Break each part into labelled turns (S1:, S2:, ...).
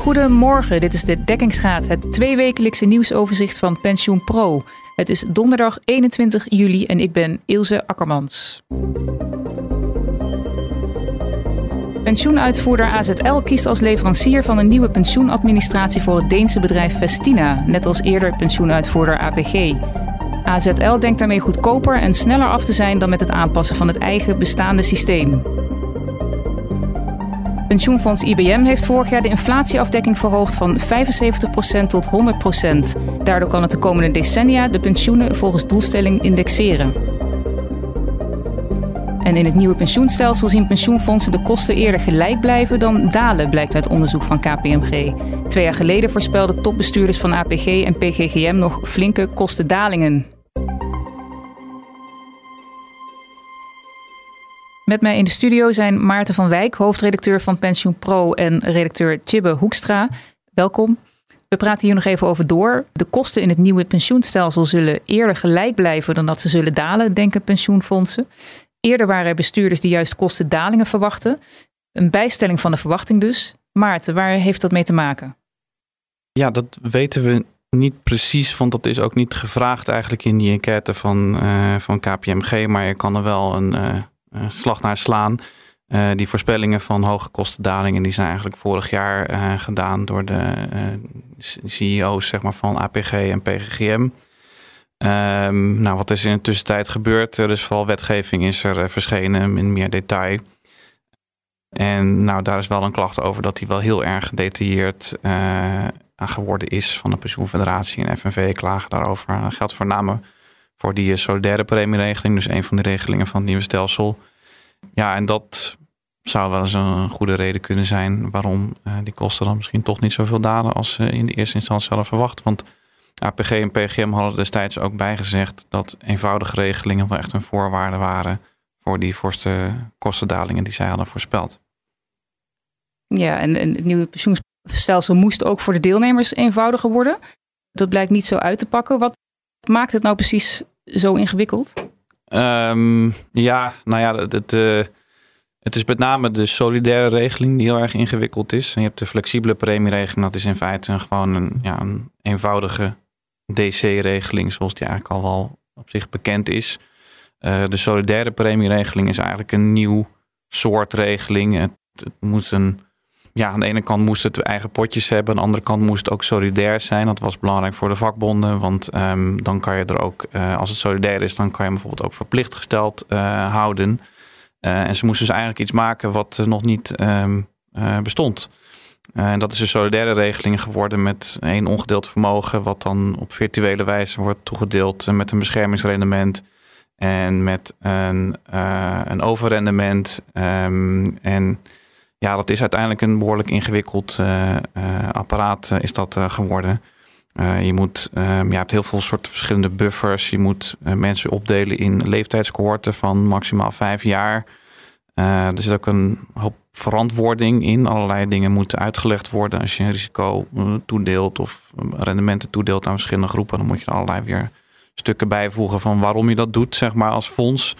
S1: Goedemorgen, dit is de Dekkingsraad, het tweewekelijkse nieuwsoverzicht van Pensioen Pro. Het is donderdag 21 juli en ik ben Ilse Akkermans. Pensioenuitvoerder AZL kiest als leverancier van een nieuwe pensioenadministratie voor het Deense bedrijf Vestina, net als eerder pensioenuitvoerder APG. AZL denkt daarmee goedkoper en sneller af te zijn dan met het aanpassen van het eigen bestaande systeem. Pensioenfonds IBM heeft vorig jaar de inflatieafdekking verhoogd van 75% tot 100%. Daardoor kan het de komende decennia de pensioenen volgens doelstelling indexeren. En in het nieuwe pensioenstelsel zien pensioenfondsen de kosten eerder gelijk blijven dan dalen, blijkt uit onderzoek van KPMG. Twee jaar geleden voorspelden topbestuurders van APG en PGGM nog flinke kostendalingen. Met mij in de studio zijn Maarten van Wijk, hoofdredacteur van Pensioen Pro en redacteur Tjibbe Hoekstra. Welkom. We praten hier nog even over door. De kosten in het nieuwe pensioenstelsel zullen eerder gelijk blijven dan dat ze zullen dalen, denken pensioenfondsen. Eerder waren er bestuurders die juist kostendalingen verwachten. Een bijstelling van de verwachting dus. Maarten, waar heeft dat mee te maken?
S2: Ja, dat weten we niet precies, want dat is ook niet gevraagd eigenlijk in die enquête van, uh, van KPMG. Maar je kan er wel een, uh, slag naar slaan. Uh, die voorspellingen van hoge kostendalingen die zijn eigenlijk vorig jaar uh, gedaan door de CEO's zeg maar, van APG en PGGM. Um, nou, wat is in de tussentijd gebeurd? Er is vooral wetgeving is er verschenen in meer detail. En nou, daar is wel een klacht over dat die wel heel erg gedetailleerd geworden is van de pensioenfederatie en FNV klagen daarover. Dat geldt voornamelijk voor die solidaire premieregeling. Dus een van de regelingen van het nieuwe stelsel. Ja, en dat zou wel eens een goede reden kunnen zijn waarom uh, die kosten dan misschien toch niet zoveel dalen als ze in de eerste instantie hadden verwacht. Want APG en PGM hadden destijds ook bijgezegd dat eenvoudige regelingen wel echt een voorwaarde waren voor die voorste kostendalingen die zij hadden voorspeld.
S1: Ja, en het nieuwe pensioenstelsel moest ook voor de deelnemers eenvoudiger worden. Dat blijkt niet zo uit te pakken. Wat maakt het nou precies zo ingewikkeld?
S2: Um, ja, nou ja, het, uh, het is met name de solidaire regeling die heel erg ingewikkeld is. Je hebt de flexibele premieregeling, dat is in feite gewoon een, ja, een eenvoudige DC-regeling, zoals die eigenlijk al wel op zich bekend is. Uh, de solidaire premieregeling is eigenlijk een nieuw soort regeling. Het moet een ja, aan de ene kant moest het eigen potjes hebben. Aan de andere kant moest het ook solidair zijn. Dat was belangrijk voor de vakbonden. Want um, dan kan je er ook, uh, als het solidair is, dan kan je bijvoorbeeld ook verplicht gesteld uh, houden. Uh, en ze moesten dus eigenlijk iets maken wat nog niet um, bestond. en dat is een solidaire regeling geworden met één ongedeeld vermogen, wat dan op virtuele wijze wordt toegedeeld met een beschermingsrendement en met een, een overrendement. Um, en ja, dat is uiteindelijk een behoorlijk ingewikkeld uh, uh, apparaat uh, is dat geworden. je, moet, je hebt heel veel soorten verschillende buffers. Je moet mensen opdelen in leeftijdscohorten van maximaal vijf jaar. er zit ook een hoop verantwoording in. Allerlei dingen moeten uitgelegd worden. Als je een risico toedeelt of rendementen toedeelt aan verschillende groepen, dan moet je er allerlei weer stukken bijvoegen van waarom je dat doet, zeg maar, als fonds.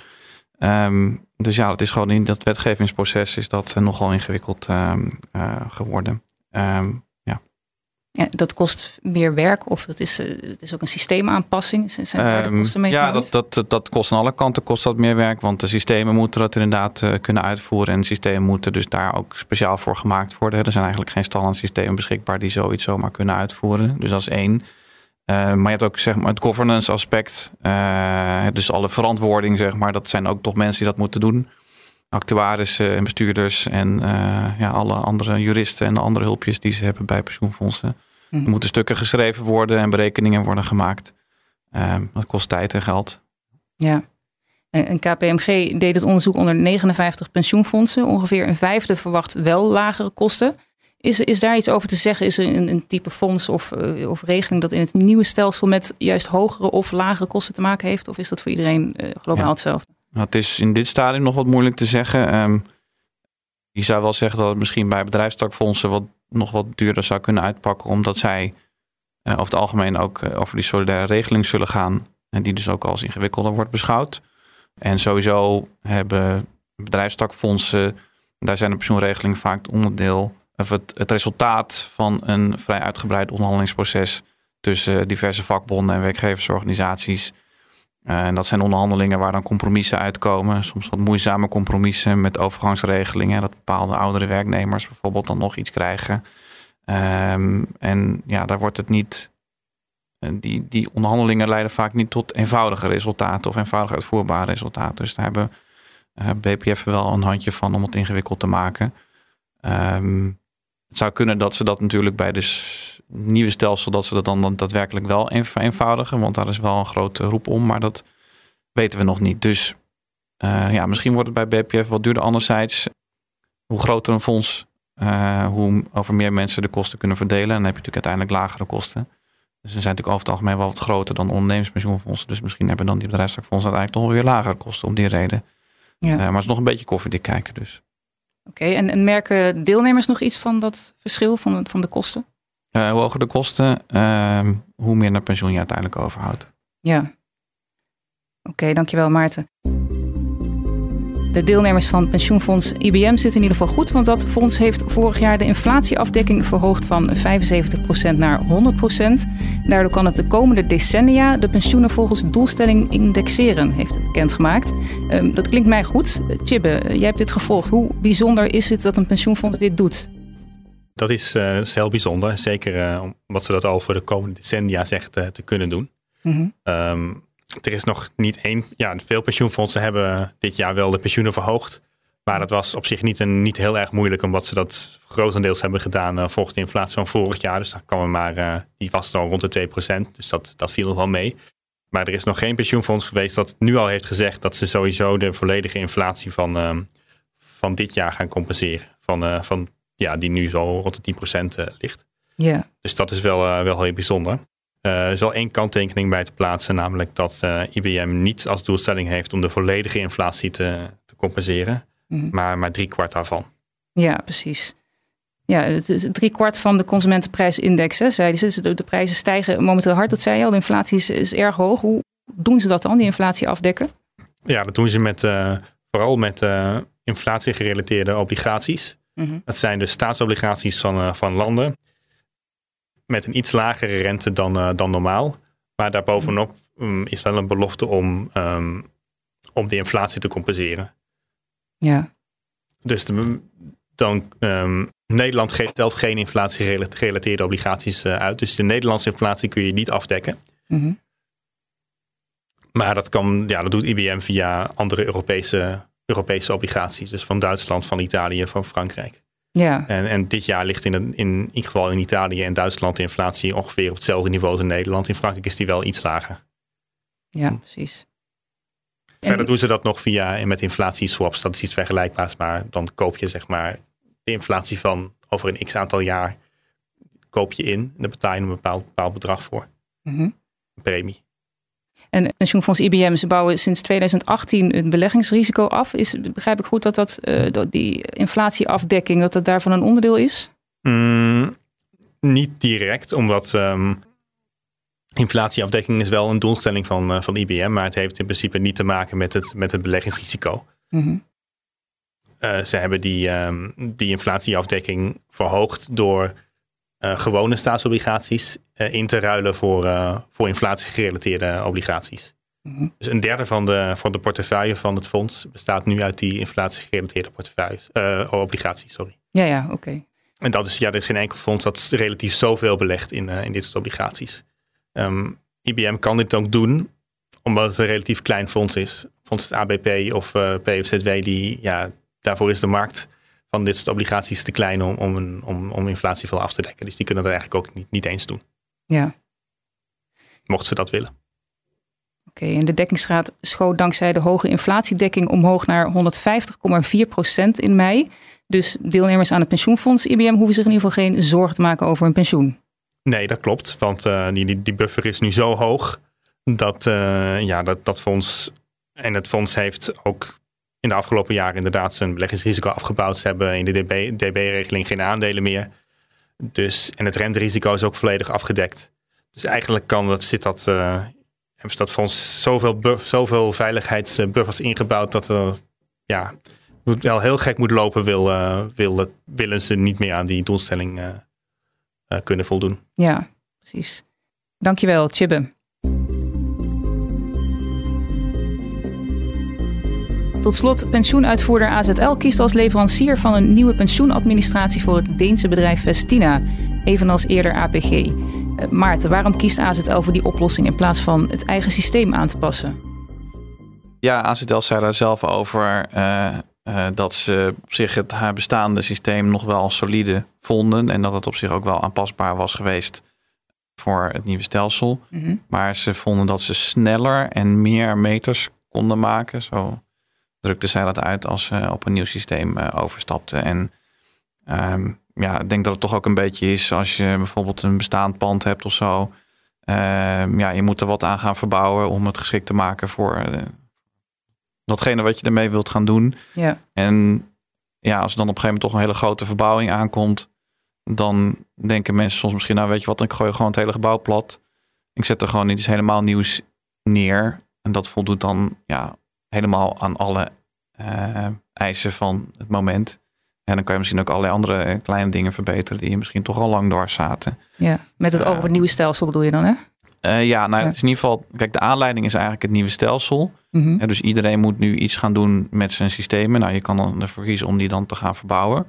S2: Um, dus ja, het is gewoon in dat wetgevingsproces is dat uh, nogal ingewikkeld uh, uh, geworden. Um, ja.
S1: ja. dat kost meer werk of het is, het is ook een systeemaanpassing? Zijn um, kosten mee
S2: ja, dat, dat, dat kost aan alle kanten kost dat meer werk, want de systemen moeten dat inderdaad kunnen uitvoeren en systemen moeten dus daar ook speciaal voor gemaakt worden. Er zijn eigenlijk geen standaard systemen beschikbaar die zoiets zomaar kunnen uitvoeren. Dus dat is één. Uh, maar je hebt ook zeg maar, het governance aspect. Uh, dus alle verantwoording, zeg maar. Dat zijn ook toch mensen die dat moeten doen. Actuarissen en bestuurders en uh, ja, alle andere juristen en de andere hulpjes die ze hebben bij pensioenfondsen. Hm. Er moeten stukken geschreven worden en berekeningen worden gemaakt. dat kost tijd en geld.
S1: Ja. En KPMG deed het onderzoek onder 59 pensioenfondsen. Ongeveer een vijfde verwacht wel lagere kosten. Is, is daar iets over te zeggen? Is er een, een type fonds of, uh, of regeling dat in het nieuwe stelsel met juist hogere of lagere kosten te maken heeft? Of is dat voor iedereen uh, globaal ja. hetzelfde?
S2: Nou, het is in dit stadium nog wat moeilijk te zeggen. Um, je zou wel zeggen dat het misschien bij bedrijfstakfondsen wat, nog wat duurder zou kunnen uitpakken, omdat zij uh, over het algemeen ook over die solidaire regeling zullen gaan. En die dus ook als ingewikkelder wordt beschouwd. En sowieso hebben bedrijfstakfondsen, daar zijn de pensioenregelingen vaak onderdeel het, resultaat van een vrij uitgebreid onderhandelingsproces tussen diverse vakbonden en werkgeversorganisaties. Uh, en dat zijn onderhandelingen waar dan compromissen uitkomen. Soms wat moeizame compromissen met overgangsregelingen. Dat bepaalde oudere werknemers bijvoorbeeld dan nog iets krijgen. Um, en ja, daar wordt het niet. eh, Die, die onderhandelingen leiden vaak niet tot eenvoudige resultaten of eenvoudig uitvoerbare resultaten. Dus daar hebben uh, BPF wel een handje van om het ingewikkeld te maken. Um, het zou kunnen dat ze dat natuurlijk bij de nieuwe stelsel, dat ze dat dan, dan daadwerkelijk wel eenvoudigen. Want daar is wel een grote roep om, maar dat weten we nog niet. Dus uh, ja, misschien wordt het bij BPF wat duurder. Anderzijds, hoe groter een fonds, uh, hoe over meer mensen de kosten kunnen verdelen. En dan heb je natuurlijk uiteindelijk lagere kosten. Dus ze zijn natuurlijk over het algemeen wel wat groter dan ondernemerspensioenfondsen. Dus misschien hebben dan die bedrijfstakfondsen uiteindelijk toch weer lagere kosten om die reden. Ja. Uh, maar het is nog een beetje koffiedik kijken dus.
S1: Oké, okay, en, en, merken deelnemers nog iets van dat verschil van, van de kosten?
S2: Uh, hoe hoger de kosten, uh, hoe meer naar pensioen je uiteindelijk overhoudt.
S1: Ja. Oké, okay, dankjewel Maarten. De deelnemers van pensioenfonds IBM zitten in ieder geval goed, want dat fonds heeft vorig jaar de inflatieafdekking verhoogd van 75% naar 100%. Daardoor kan het de komende decennia de pensioenen volgens doelstelling indexeren, heeft het bekendgemaakt. Um, dat klinkt mij goed. Chibbe, jij hebt dit gevolgd. Hoe bijzonder is het dat een pensioenfonds dit doet?
S3: Dat is, uh, heel bijzonder, zeker uh, omdat ze dat al voor de komende decennia zegt uh, te kunnen doen. Mm-hmm. Um, er is nog niet één. Ja, veel pensioenfondsen hebben dit jaar wel de pensioenen verhoogd. Maar dat was op zich niet, een, niet heel erg moeilijk, omdat ze dat grotendeels hebben gedaan uh, volgens de inflatie van vorig jaar. Dus daar kwam er maar, uh, die was dan rond de 2%. Dus dat, dat viel nog wel mee. Maar er is nog geen pensioenfonds geweest dat nu al heeft gezegd dat ze sowieso de volledige inflatie van, uh, van dit jaar gaan compenseren. Van, van ja, die nu zo rond de 10% ligt.
S1: Yeah.
S3: Dus dat is wel, wel heel bijzonder. Uh, er is wel één kanttekening bij te plaatsen, namelijk dat uh, IBM niet als doelstelling heeft om de volledige inflatie te, te compenseren, mm. maar, maar drie kwart daarvan.
S1: Ja, precies. Ja, het is drie kwart van de consumentenprijsindex, hè, zeiden ze. De prijzen stijgen momenteel hard, dat zei je al. De inflatie is, is erg hoog. Hoe doen ze dat dan, die inflatie afdekken?
S3: Ja, dat doen ze met, uh, vooral met inflatiegerelateerde obligaties. Mm -hmm. Dat zijn dus staatsobligaties van, van landen met een iets lagere rente dan, uh, dan normaal. Maar daarbovenop um, is wel een belofte om, um, om de inflatie te compenseren.
S1: Ja.
S3: Dus de, dan, um, Nederland geeft zelf geen inflatie-gerelateerde obligaties uh, uit. Dus de Nederlandse inflatie kun je niet afdekken. Mm -hmm. Maar dat, kan, ja, dat doet IBM via andere Europese, Europese obligaties. Dus van Duitsland, van Italië, van Frankrijk.
S1: Ja.
S3: En, en dit jaar ligt in, in, in ieder geval in Italië en Duitsland de inflatie ongeveer op hetzelfde niveau als in Nederland. In Frankrijk is die wel iets lager.
S1: Ja, precies.
S3: Verder en... doen ze dat nog via met inflatieswaps. Dat is iets vergelijkbaars, maar dan koop je zeg maar de inflatie van over een x aantal jaar koop je in. En daar betaal je een bepaald, bepaald bedrag voor.
S1: Mm -hmm.
S3: Premie.
S1: En pensioenfonds IBM, ze bouwen sinds 2018 het beleggingsrisico af. Is, begrijp ik goed dat, dat uh, die inflatieafdekking, dat dat daarvan een onderdeel is?
S3: Mm, niet direct, omdat um, inflatieafdekking is wel een doelstelling van, uh, van IBM, maar het heeft in principe niet te maken met het, met het beleggingsrisico.
S1: Mm -hmm.
S3: uh, ze hebben die, um, die inflatieafdekking verhoogd door uh, gewone staatsobligaties uh, in te ruilen voor, uh, voor inflatiegerelateerde obligaties.
S1: Mhm.
S3: Mm -hmm. Dus een derde van de, van de portefeuille van het fonds bestaat nu uit die inflatiegerelateerde portefeuilles, obligaties. Sorry.
S1: Ja, ja, oké. Okay.
S3: En dat is, ja, er is geen enkel fonds dat relatief zoveel belegt in, in dit soort obligaties. Um, IBM kan dit ook doen, omdat het een relatief klein fonds is. Fonds het ABP of PFZW, die, ja, daarvoor is de markt van dit soort obligaties te klein om, om, een, om, om inflatie veel af te dekken. Dus die kunnen dat eigenlijk ook niet, niet eens doen.
S1: Ja.
S3: Mocht ze dat willen.
S1: Oké, okay, en de dekkingsgraad schoot dankzij de hoge inflatiedekking omhoog naar 150,4 procent in mei. Dus deelnemers aan het pensioenfonds IBM hoeven zich in ieder geval geen zorgen te maken over hun pensioen.
S3: Nee, dat klopt. Want uh, die, die, die buffer is nu zo hoog dat, uh, ja, dat dat fonds. En het fonds heeft ook in de afgelopen jaren inderdaad zijn beleggingsrisico afgebouwd. Ze hebben in de DB, DB-regeling geen aandelen meer. Dus, en het renterisico is ook volledig afgedekt. Dus eigenlijk kan dat, zit dat, uh, hebben fonds zoveel, zoveel veiligheidsbuffers ingebouwd dat er, ja, wel heel gek moet lopen, wil, wil, willen ze niet meer aan die doelstelling kunnen voldoen.
S1: Ja, precies. Dankjewel, Chibbe. Tot slot, pensioenuitvoerder AZL kiest als leverancier van een nieuwe pensioenadministratie voor het Deense bedrijf Vestina, evenals eerder APG. Uh, eh, Maarten, waarom kiest AZL voor die oplossing in plaats van het eigen systeem aan te passen?
S2: Ja, AZL zei daar zelf over uh, uh, dat ze op zich het haar bestaande systeem nog wel solide vonden en dat het op zich ook wel aanpasbaar was geweest voor het nieuwe stelsel. Mhm. Maar ze vonden dat ze sneller en meer meters konden maken. Zo drukte zij dat uit als ze op een nieuw systeem uh, overstapten. En um, ja, ik denk dat het toch ook een beetje is als je bijvoorbeeld een bestaand pand hebt of zo. Uh, ja, je moet er wat aan gaan verbouwen om het geschikt te maken voor uh, datgene wat je ermee wilt gaan doen.
S1: Ja.
S2: En ja, als er dan op een gegeven moment toch een hele grote verbouwing aankomt, dan denken mensen soms misschien, nou weet je wat, ik gooi gewoon het hele gebouw plat. Ik zet er gewoon iets helemaal nieuws neer. En dat voldoet dan ja, helemaal aan alle uh, eisen van het moment. En dan kan je misschien ook allerlei andere eh, kleine dingen verbeteren die je misschien toch al lang door zaten.
S1: Ja, met het over het nieuwe stelsel bedoel je dan, hè?
S2: Uh, ja, nou, het is in ieder geval, kijk, de aanleiding is eigenlijk het nieuwe stelsel. Mm dus iedereen moet nu iets gaan doen met zijn systemen. Nou, je kan dan ervoor kiezen om die dan te gaan verbouwen.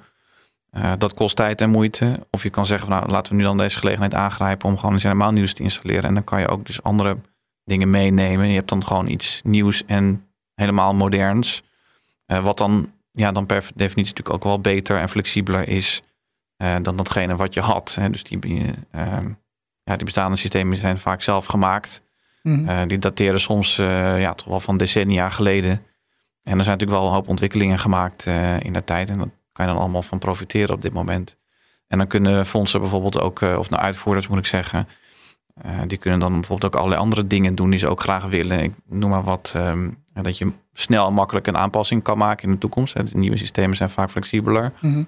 S2: Uh, dat kost tijd en moeite. Of je kan zeggen, van, nou, laten we nu dan deze gelegenheid aangrijpen om gewoon iets helemaal nieuws te installeren. En dan kan je ook dus andere dingen meenemen. Je hebt dan gewoon iets nieuws en helemaal moderns. Uh, wat dan, ja, dan per definitie natuurlijk ook wel beter en flexibeler is uh, dan datgene wat je had. Hè. Dus die, uh, ja, die bestaande systemen zijn vaak zelf gemaakt. Mm. die dateren soms ja, toch wel van decennia geleden. En er zijn natuurlijk wel een hoop ontwikkelingen gemaakt in de tijd. En daar kan je dan allemaal van profiteren op dit moment. En dan kunnen fondsen bijvoorbeeld ook, of nou uitvoerders moet ik zeggen, die kunnen dan bijvoorbeeld ook allerlei andere dingen doen die ze ook graag willen. Ik noem maar wat, um, dat je snel en makkelijk een aanpassing kan maken in de toekomst. De nieuwe systemen zijn vaak flexibeler. Mm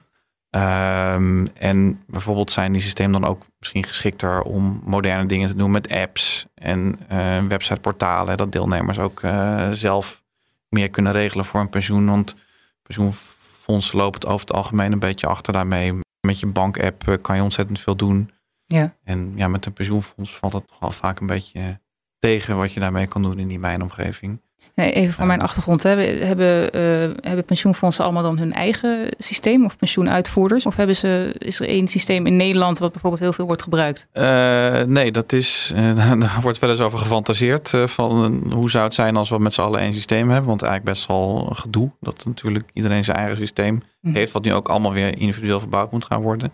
S2: en bijvoorbeeld zijn die systemen dan ook misschien geschikter om moderne dingen te doen met apps en uh, websiteportalen. Dat deelnemers ook uh, zelf meer kunnen regelen voor een pensioen. Want pensioenfondsen lopen het over het algemeen een beetje achter daarmee. Met je bankapp eh, kan je ontzettend veel doen.
S1: Ja.
S2: En ja, met een pensioenfonds valt het toch wel vaak een beetje tegen wat je daarmee kan doen in die mijnomgeving.
S1: Even voor mijn achtergrond. Hè. Hebben, uh, hebben pensioenfondsen allemaal dan hun eigen systeem of pensioenuitvoerders? Of hebben ze, is er één systeem in Nederland wat bijvoorbeeld heel veel wordt gebruikt?
S2: Uh, nee, dat is, uh, daar wordt wel eens over gefantaseerd. van hoe zou het zijn als we met z'n allen één systeem hebben? Want eigenlijk best wel gedoe dat natuurlijk iedereen zijn eigen systeem mhm. heeft. Wat nu ook allemaal weer individueel verbouwd moet gaan worden.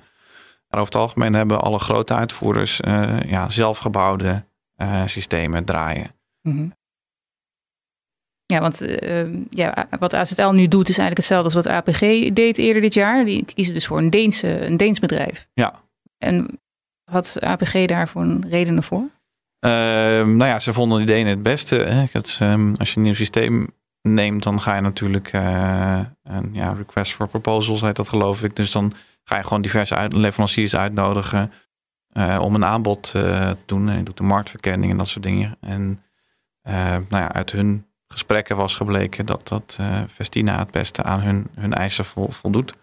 S2: Maar over het algemeen hebben alle grote uitvoerders ja, zelfgebouwde systemen draaien. Mm
S1: ja, want uh, ja, wat AZL nu doet is eigenlijk hetzelfde als wat APG deed eerder dit jaar. Die kiezen dus voor een, Deense, een Deens bedrijf.
S2: Ja.
S1: En had APG daarvoor een redenen voor?
S2: Uh, nou ja, ze vonden die Denen het beste. Hè. Um, als je een nieuw systeem neemt, dan ga je natuurlijk uh, een ja, request for proposals heet dat geloof ik. Dus dan ga je gewoon diverse uit, leveranciers uitnodigen uh, om een aanbod te doen. je doet de marktverkenning en dat soort dingen. En nou ja, uit hun gesprekken was gebleken dat dat uh, Vestina het beste aan hun, hun eisen voldoet.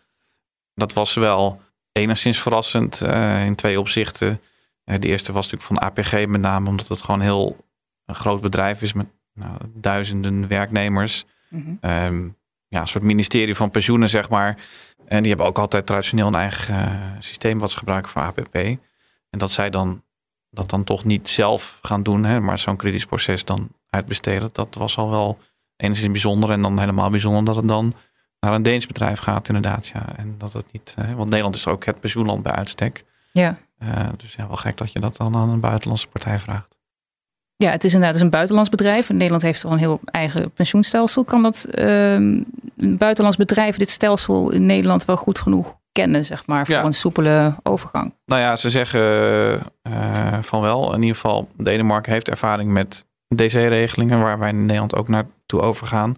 S2: Dat was wel enigszins verrassend uh, in twee opzichten. Uh, de eerste was natuurlijk van APG met name omdat het gewoon heel een groot bedrijf is met nou, duizenden werknemers. Mm -hmm. ja, een soort ministerie van pensioenen, zeg maar. En die hebben ook altijd traditioneel een eigen systeem wat ze gebruiken voor APP. En dat zij dan dat dan toch niet zelf gaan doen, hè, maar zo'n kritisch proces dan uitbesteden. Dat was al wel enigszins bijzonder. En dan helemaal bijzonder dat het dan naar een Deens bedrijf gaat, inderdaad. Ja. En dat het niet, hè, want Nederland is ook het pensioenland bij uitstek.
S1: Ja.
S2: Uh, dus ja, wel gek dat je dat dan aan een buitenlandse partij vraagt.
S1: Ja, het is inderdaad dus een buitenlands bedrijf. Nederland heeft al een heel eigen pensioenstelsel. Kan dat uh, een buitenlands bedrijf dit stelsel in Nederland wel goed genoeg kennen, zeg maar, voor een soepele overgang?
S2: Nou ja, ze zeggen uh, van wel. In ieder geval, Denemarken heeft ervaring met DC-regelingen, waar wij in Nederland ook naartoe overgaan.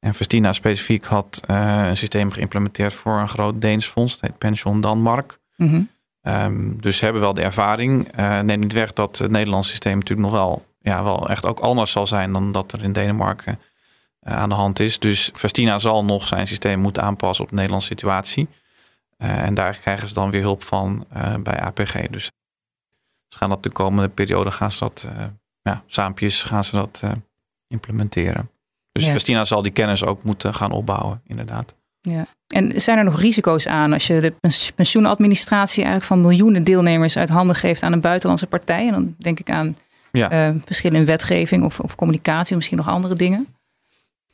S2: En Vestina specifiek had uh, een systeem geïmplementeerd voor een groot Deens fonds, dat heet Pension Danmark. Mm um, dus ze hebben wel de ervaring. Uh, neem niet weg dat het Nederlandse systeem natuurlijk nog wel, ja, wel echt ook anders zal zijn dan dat er in Denemarken aan de hand is. Dus Vestina zal nog zijn systeem moeten aanpassen op de Nederlandse situatie. en daar krijgen ze dan weer hulp van bij APG. Dus ze gaan dat de komende periode gaan ze dat, ja, saampjes gaan ze dat implementeren. Dus Vestina zal die kennis ook moeten gaan opbouwen, inderdaad.
S1: Ja. En zijn er nog risico's aan als je de pensioenadministratie eigenlijk van miljoenen deelnemers uit handen geeft aan een buitenlandse partij? En dan denk ik aan ja. uh, verschillen in wetgeving of, of communicatie, misschien nog andere dingen.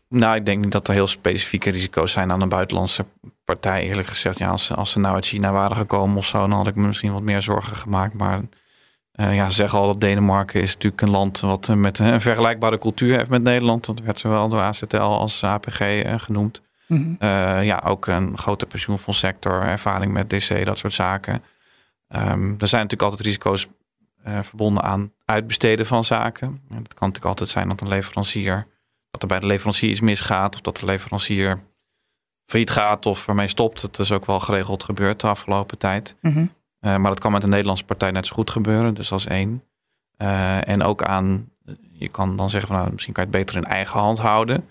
S2: Nou, ik denk niet dat er heel specifieke risico's zijn aan een buitenlandse partij. Eerlijk gezegd, ja, als, als ze nou uit China waren gekomen of zo, dan had ik me misschien wat meer zorgen gemaakt. Maar uh, ja, zeg al dat Denemarken is natuurlijk een land wat uh, met een vergelijkbare cultuur heeft met Nederland. Dat werd zowel door ACTL als APG genoemd. Mhm. Eh, ja, ook een grote pensioenfondssector, ervaring met DC, dat soort zaken. Um, er zijn natuurlijk altijd risico's verbonden aan uitbesteden van zaken. En dat kan natuurlijk altijd zijn dat een leverancier, dat er bij de leverancier iets misgaat, of dat de leverancier failliet gaat of ermee stopt. Dat is ook wel geregeld gebeurd de afgelopen tijd. Mm -hmm. Uh, maar dat kan met een Nederlandse partij net zo goed gebeuren, dus als één. Uh, en ook aan, je kan dan zeggen van nou, misschien kan je het beter in eigen hand houden.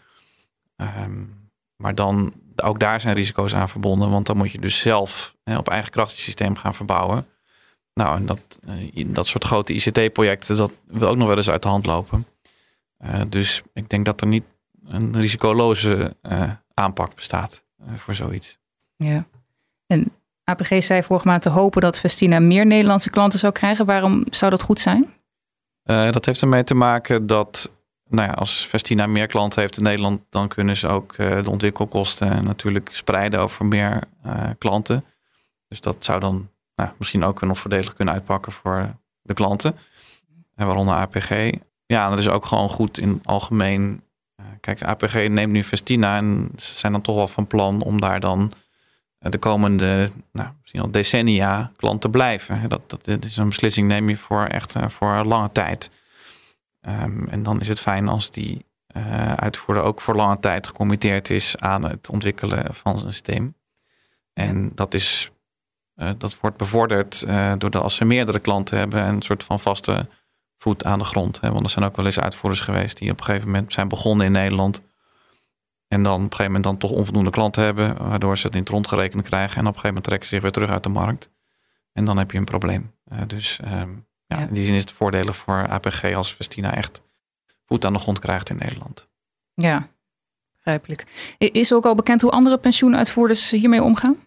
S2: Um, maar dan, ook daar zijn risico's aan verbonden, want dan moet je dus zelf hè, op eigen kracht je systeem gaan verbouwen. Nou, en dat, uh, dat soort grote ICT-projecten, dat wil ook nog wel eens uit de hand lopen. Dus ik denk dat er niet een risicoloze aanpak bestaat voor zoiets.
S1: Ja, en APG zei vorige maand te hopen dat Vestina meer Nederlandse klanten zou krijgen. Waarom zou dat goed zijn?
S2: dat heeft ermee te maken dat nou ja, als Vestina meer klanten heeft in Nederland, dan kunnen ze ook uh, de ontwikkelkosten natuurlijk spreiden over meer uh, klanten. Dus dat zou dan nou, misschien ook nog voordelig kunnen uitpakken voor de klanten. En waaronder APG. Ja, dat is ook gewoon goed in algemeen. Kijk, APG neemt nu Vestina en ze zijn dan toch wel van plan om daar dan de komende nou, misschien al decennia klant te blijven. Dat, dat, dat is een beslissing neem je voor echt voor lange tijd. Um, en dan is het fijn als die uh, uitvoerder ook voor lange tijd gecommitteerd is aan het ontwikkelen van zijn systeem. En dat, is, uh, dat wordt bevorderd uh, doordat als ze meerdere klanten hebben en een soort van vaste voet aan de grond. Hè? Want er zijn ook wel eens uitvoerders geweest die op een gegeven moment zijn begonnen in Nederland. En dan op een gegeven moment dan toch onvoldoende klanten hebben, waardoor ze het niet rondgerekend krijgen. En op een gegeven moment trekken ze zich weer terug uit de markt. En dan heb je een probleem. dus um, ja, In die zin is het voordelig voor APG als Vestina echt voet aan de grond krijgt in Nederland.
S1: Ja, begrijpelijk. Is ook al bekend hoe andere pensioenuitvoerders hiermee omgaan?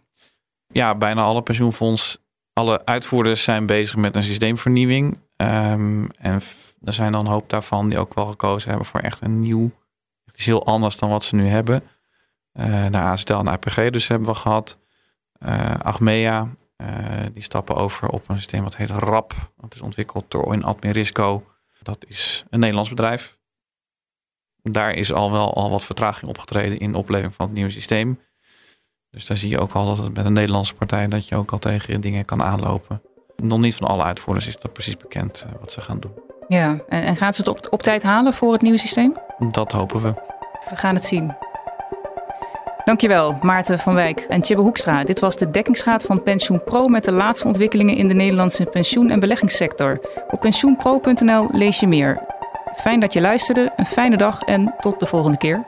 S2: Ja, bijna alle pensioenfonds, alle uitvoerders zijn bezig met een systeemvernieuwing. Um, en er zijn dan een hoop daarvan die ook wel gekozen hebben voor echt een nieuw, het is heel anders dan wat ze nu hebben. Uh, naar ASTEL en APG dus hebben we gehad. Uh, Achmea eh, die stappen over op een systeem wat heet RAP. Dat is ontwikkeld door in Admirisco. Dat is een Nederlands bedrijf. Daar is al wel al wat vertraging opgetreden in de opleving van het nieuwe systeem. Dus daar zie je ook al dat het met een Nederlandse partij dat je ook al tegen dingen kan aanlopen. Nog niet van alle uitvoerders is dat precies bekend eh, wat ze gaan doen.
S1: Ja, en, en gaat ze het op, op tijd halen voor het nieuwe systeem?
S2: Dat hopen we.
S1: We gaan het zien. Dankjewel, Maarten van Wijk en Tjibbe Hoekstra. Dit was de dekkingsraad van Pensioen Pro met de laatste ontwikkelingen in de Nederlandse pensioen- en beleggingssector. Op pensioenpro.nl lees je meer. Fijn dat je luisterde, een fijne dag en tot de volgende keer.